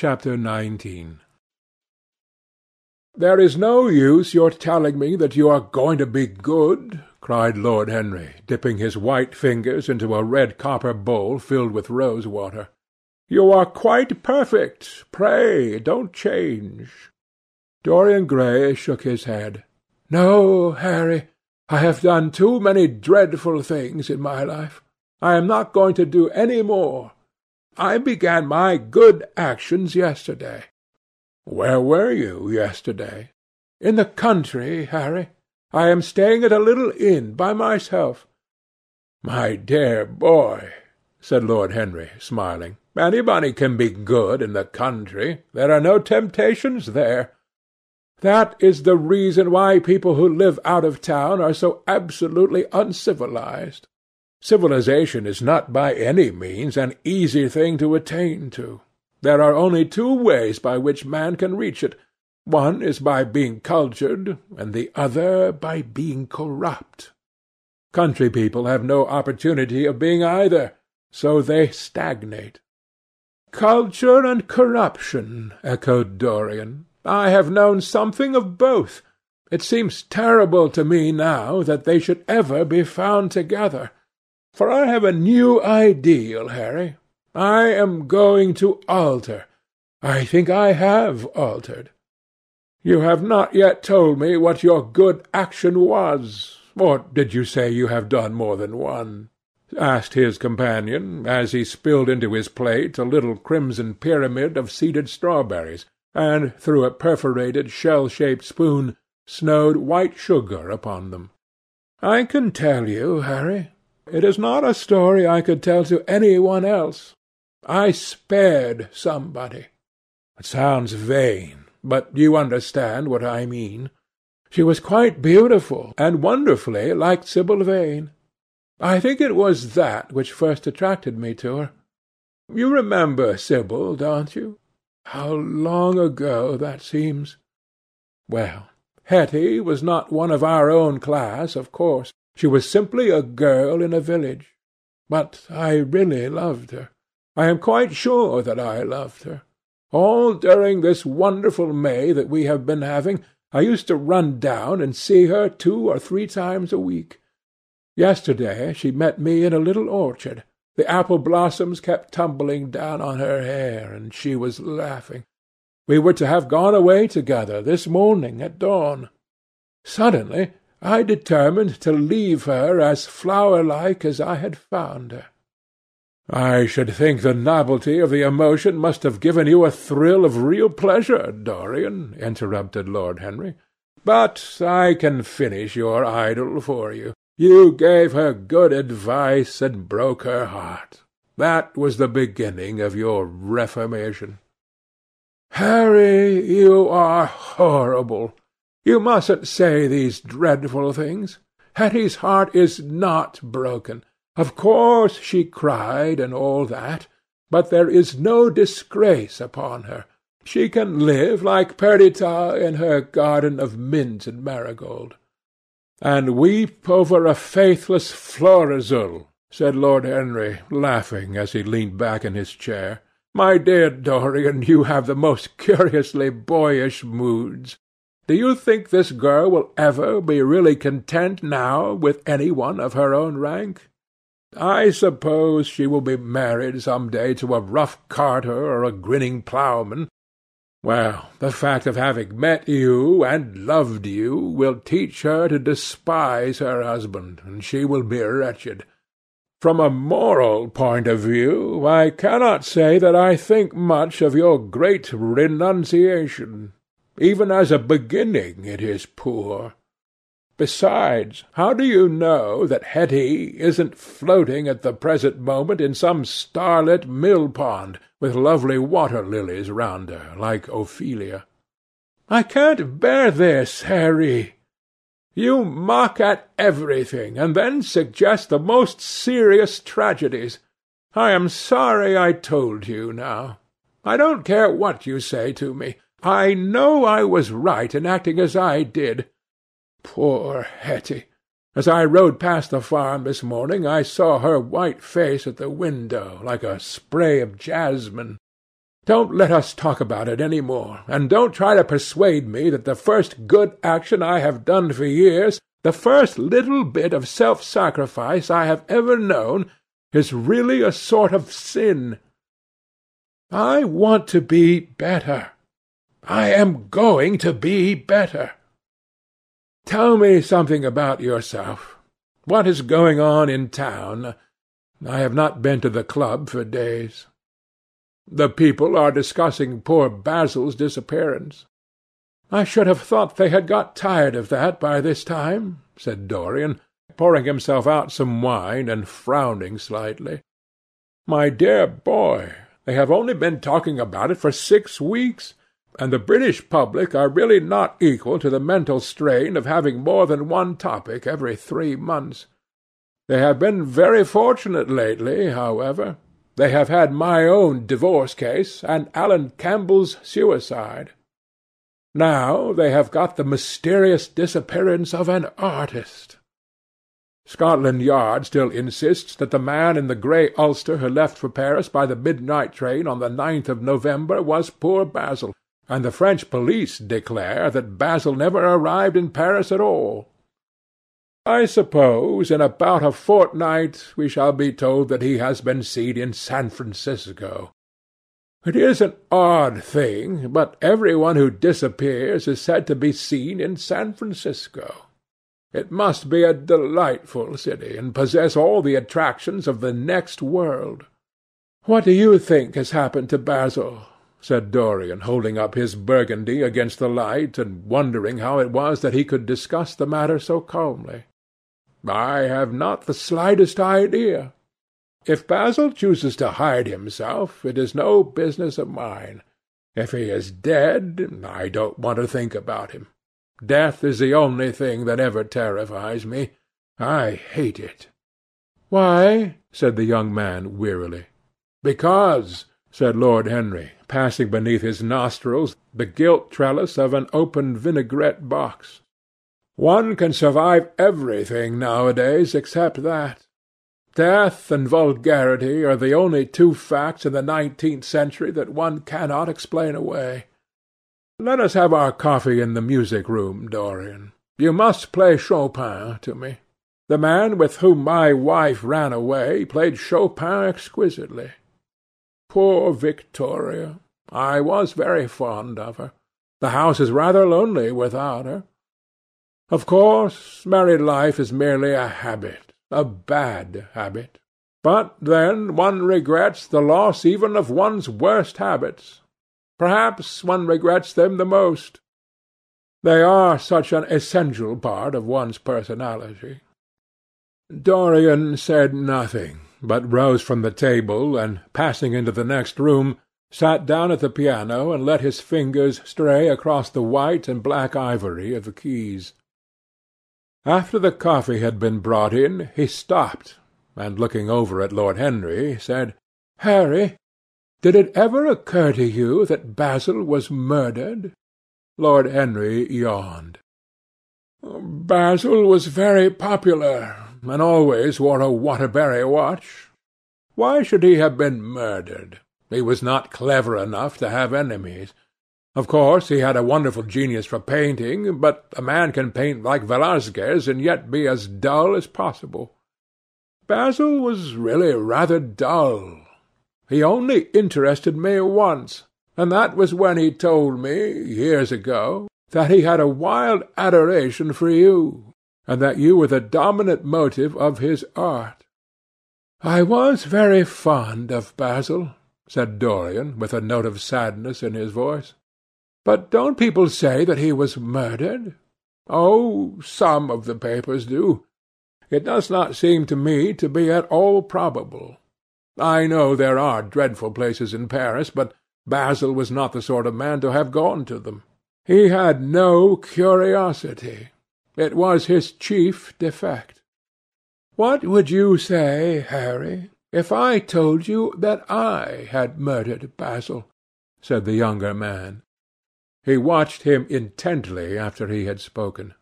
CHAPTER XIX "There is no use your telling me that you are going to be good," cried Lord Henry, dipping his white fingers into a red copper bowl filled with rose water. "You are quite perfect. Pray don't change." Dorian Gray shook his head. "No, Harry. I have done too many dreadful things in my life. I am not going to do any more. I began my good actions yesterday." "Where were you yesterday?" "In the country, Harry. I am staying at a little inn by myself." "My dear boy," said Lord Henry, smiling, "anybody can be good in the country. There are no temptations there. That is the reason why people who live out of town are so absolutely uncivilized. Civilization is not by any means an easy thing to attain to. There are only two ways by which man can reach it. One is by being cultured, and the other by being corrupt. Country people have no opportunity of being either, so they stagnate. Culture and corruption, echoed Dorian. I have known something of both. It seems terrible to me now that they should ever be found together. For I have a new ideal, Harry. I am going to alter. I think I have altered. You have not yet told me what your good action was. Or did you say you have done more than one? asked his companion, as he spilled into his plate a little crimson pyramid of seeded strawberries, and through a perforated shell-shaped spoon snowed white sugar upon them. I can tell you, Harry. It is not a story I could tell to any one else. I spared somebody. It sounds vain, but you understand what I mean. She was quite beautiful, and wonderfully like Sibyl Vane. I think it was that which first attracted me to her. You remember Sibyl, don't you? How long ago that seems! Well, Hetty was not one of our own class, of course. She was simply a girl in a village. But I really loved her. I am quite sure that I loved her. All during this wonderful May that we have been having, I used to run down and see her two or three times a week. Yesterday she met me in a little orchard. The apple blossoms kept tumbling down on her hair, and she was laughing. We were to have gone away together this morning at dawn. Suddenly I determined to leave her as flower-like as I had found her. I should think the novelty of the emotion must have given you a thrill of real pleasure, Dorian, interrupted Lord Henry. But I can finish your idyll for you. You gave her good advice and broke her heart. That was the beginning of your reformation. Harry, you are horrible. You mustn't say these dreadful things. Hetty's heart is not broken. Of course she cried and all that, but there is no disgrace upon her. She can live like Perdita in her garden of mint and marigold. And weep over a faithless Florizel, said Lord Henry, laughing as he leaned back in his chair. My dear Dorian, you have the most curiously boyish moods. Do you think this girl will ever be really content now with any one of her own rank? I suppose she will be married some day to a rough carter or a grinning ploughman. Well, the fact of having met you and loved you will teach her to despise her husband, and she will be wretched. From a moral point of view, I cannot say that I think much of your great renunciation. Even as a beginning it is poor. Besides, how do you know that Hetty isn't floating at the present moment in some starlit mill-pond, with lovely water-lilies round her, like Ophelia? I can't bear this, Harry. You mock at everything, and then suggest the most serious tragedies. I am sorry I told you now. I don't care what you say to me. I know I was right in acting as I did. Poor Hetty! As I rode past the farm this morning, I saw her white face at the window, like a spray of jasmine. Don't let us talk about it any more, and don't try to persuade me that the first good action I have done for years, the first little bit of self-sacrifice I have ever known, is really a sort of sin. I want to be better. I am going to be better. Tell me something about yourself. What is going on in town? I have not been to the club for days. The people are discussing poor Basil's disappearance. I should have thought they had got tired of that by this time, said Dorian, pouring himself out some wine and frowning slightly. My dear boy, they have only been talking about it for six weeks, and the British public are really not equal to the mental strain of having more than one topic every three months. They have been very fortunate lately, however. They have had my own divorce case, and Alan Campbell's suicide. Now they have got the mysterious disappearance of an artist. Scotland Yard still insists that the man in the grey ulster who left for Paris by the midnight train on the ninth of November was poor Basil, and the French police declare that Basil never arrived in Paris at all. I suppose in about a fortnight we shall be told that he has been seen in San Francisco. It is an odd thing, but every one who disappears is said to be seen in San Francisco. It must be a delightful city, and possess all the attractions of the next world. What do you think has happened to Basil? Said Dorian, holding up his Burgundy against the light, and wondering how it was that he could discuss the matter so calmly. I have not the slightest idea. If Basil chooses to hide himself, it is no business of mine. If he is dead, I don't want to think about him. Death is the only thing that ever terrifies me. I hate it. Why? said the young man wearily. Because, said Lord Henry, passing beneath his nostrils the gilt trellis of an open vinaigrette box. One can survive everything nowadays except that. Death and vulgarity are the only two facts in the nineteenth century that one cannot explain away. Let us have our coffee in the music-room, Dorian. You must play Chopin to me. The man with whom my wife ran away played Chopin exquisitely. Poor Victoria! I was very fond of her. The house is rather lonely without her. Of course, married life is merely a habit, a bad habit. But then one regrets the loss even of one's worst habits. Perhaps one regrets them the most. They are such an essential part of one's personality. Dorian said nothing, but rose from the table, and, passing into the next room, sat down at the piano and let his fingers stray across the white and black ivory of the keys. After the coffee had been brought in, he stopped, and looking over at Lord Henry, said, "Harry, did it ever occur to you that Basil was murdered?" Lord Henry yawned. "Basil was very popular, and always wore a Waterbury watch. Why should he have been murdered? He was not clever enough to have enemies. Of course he had a wonderful genius for painting, but a man can paint like Velasquez and yet be as dull as possible. Basil was really rather dull. He only interested me once, and that was when he told me, years ago, that he had a wild adoration for you, and that you were the dominant motive of his art. I was very fond of Basil, said Dorian, with a note of sadness in his voice. But don't people say that he was murdered? Oh, some of the papers do. It does not seem to me to be at all probable. I know there are dreadful places in Paris, but Basil was not the sort of man to have gone to them. He had no curiosity. It was his chief defect. What would you say, Harry, if I told you that I had murdered Basil? said the younger man. He watched him intently after he had spoken.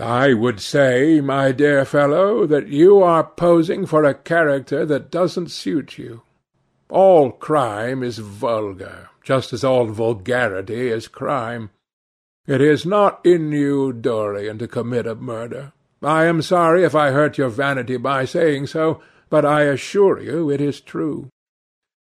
"I would say, my dear fellow, that you are posing for a character that doesn't suit you. All crime is vulgar, just as all vulgarity is crime. It is not in you, Dorian, to commit a murder. I am sorry if I hurt your vanity by saying so, but I assure you it is true.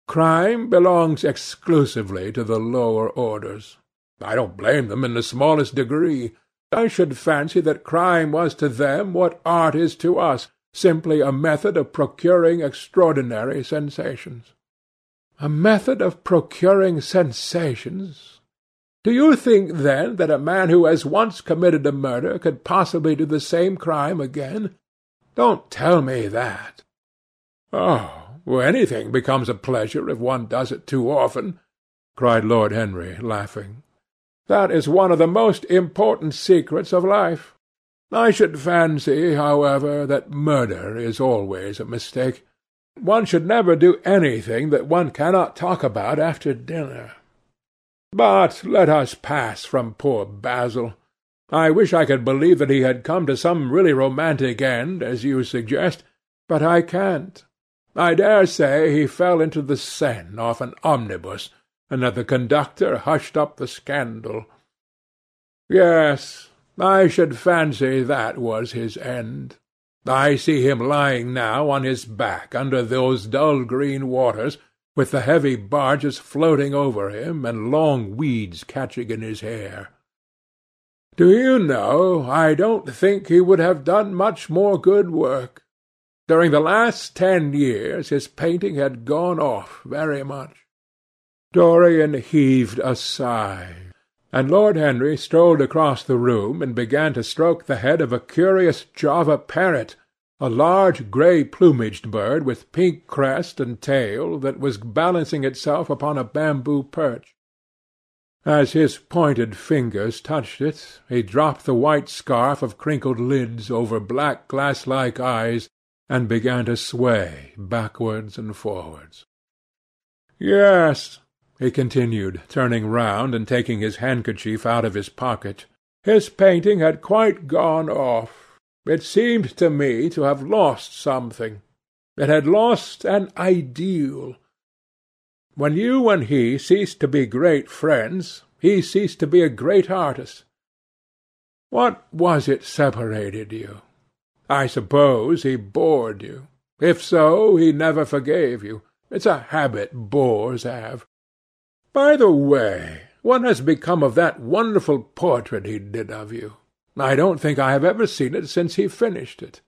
Crime belongs exclusively to the lower orders. I don't blame them in the smallest degree. I should fancy that crime was to them what art is to us, simply a method of procuring extraordinary sensations. A method of procuring sensations? Do you think, then, that a man who has once committed a murder could possibly do the same crime again? Don't tell me that. Oh, anything becomes a pleasure if one does it too often, cried Lord Henry, laughing. That is one of the most important secrets of life. I should fancy, however, that murder is always a mistake. One should never do anything that one cannot talk about after dinner. But let us pass from poor Basil. I wish I could believe that he had come to some really romantic end, as you suggest, but I can't. I dare say he fell into the Seine off an omnibus, and that the conductor hushed up the scandal. Yes, I should fancy that was his end. I see him lying now on his back under those dull green waters, with the heavy barges floating over him and long weeds catching in his hair. Do you know, I don't think he would have done much more good work. During the last ten years his painting had gone off very much. Dorian heaved a sigh, and Lord Henry strolled across the room and began to stroke the head of a curious Java parrot a large grey-plumaged bird with pink crest and tail that was balancing itself upon a bamboo perch. As his pointed fingers touched it, he dropped the white scarf of crinkled lids over black glass-like eyes and began to sway backwards and forwards. Yes, he continued, turning round and taking his handkerchief out of his pocket, his painting had quite gone off. It seemed to me to have lost something. It had lost an ideal. When you and he ceased to be great friends, he ceased to be a great artist. What was it separated you? I suppose he bored you. If so, he never forgave you. It's a habit bores have. By the way, what has become of that wonderful portrait he did of you? I don't think I have ever seen it since he finished it.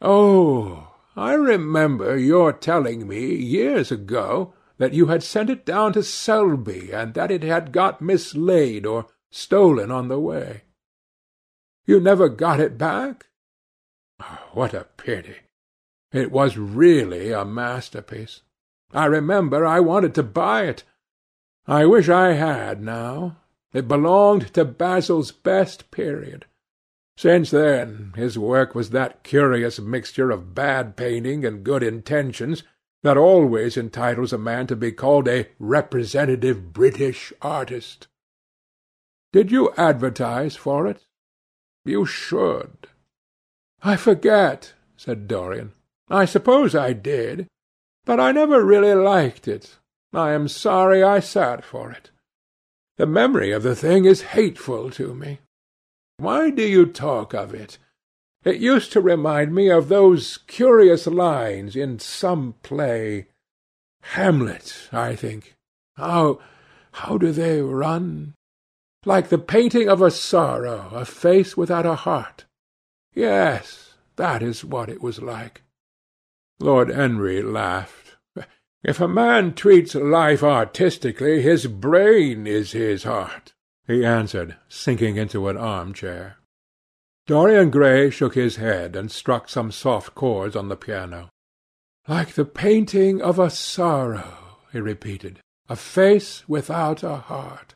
Oh, I remember your telling me, years ago, that you had sent it down to Selby, and that it had got mislaid or stolen on the way. You never got it back? Oh, what a pity! It was really a masterpiece. I remember I wanted to buy it. I wish I had now. It belonged to Basil's best period. Since then his work was that curious mixture of bad painting and good intentions that always entitles a man to be called a representative British artist. Did you advertise for it? You should. I forget, said Dorian. I suppose I did, but I never really liked it. I am sorry I sat for it. The memory of the thing is hateful to me. Why do you talk of it? It used to remind me of those curious lines in some play. Hamlet, I think. How, how do they run? Like the painting of a sorrow, a face without a heart. Yes, that is what it was like. Lord Henry laughed. If a man treats life artistically, his brain is his heart, he answered, sinking into an arm-chair. Dorian Gray shook his head and struck some soft chords on the piano. Like the painting of a sorrow, he repeated, a face without a heart.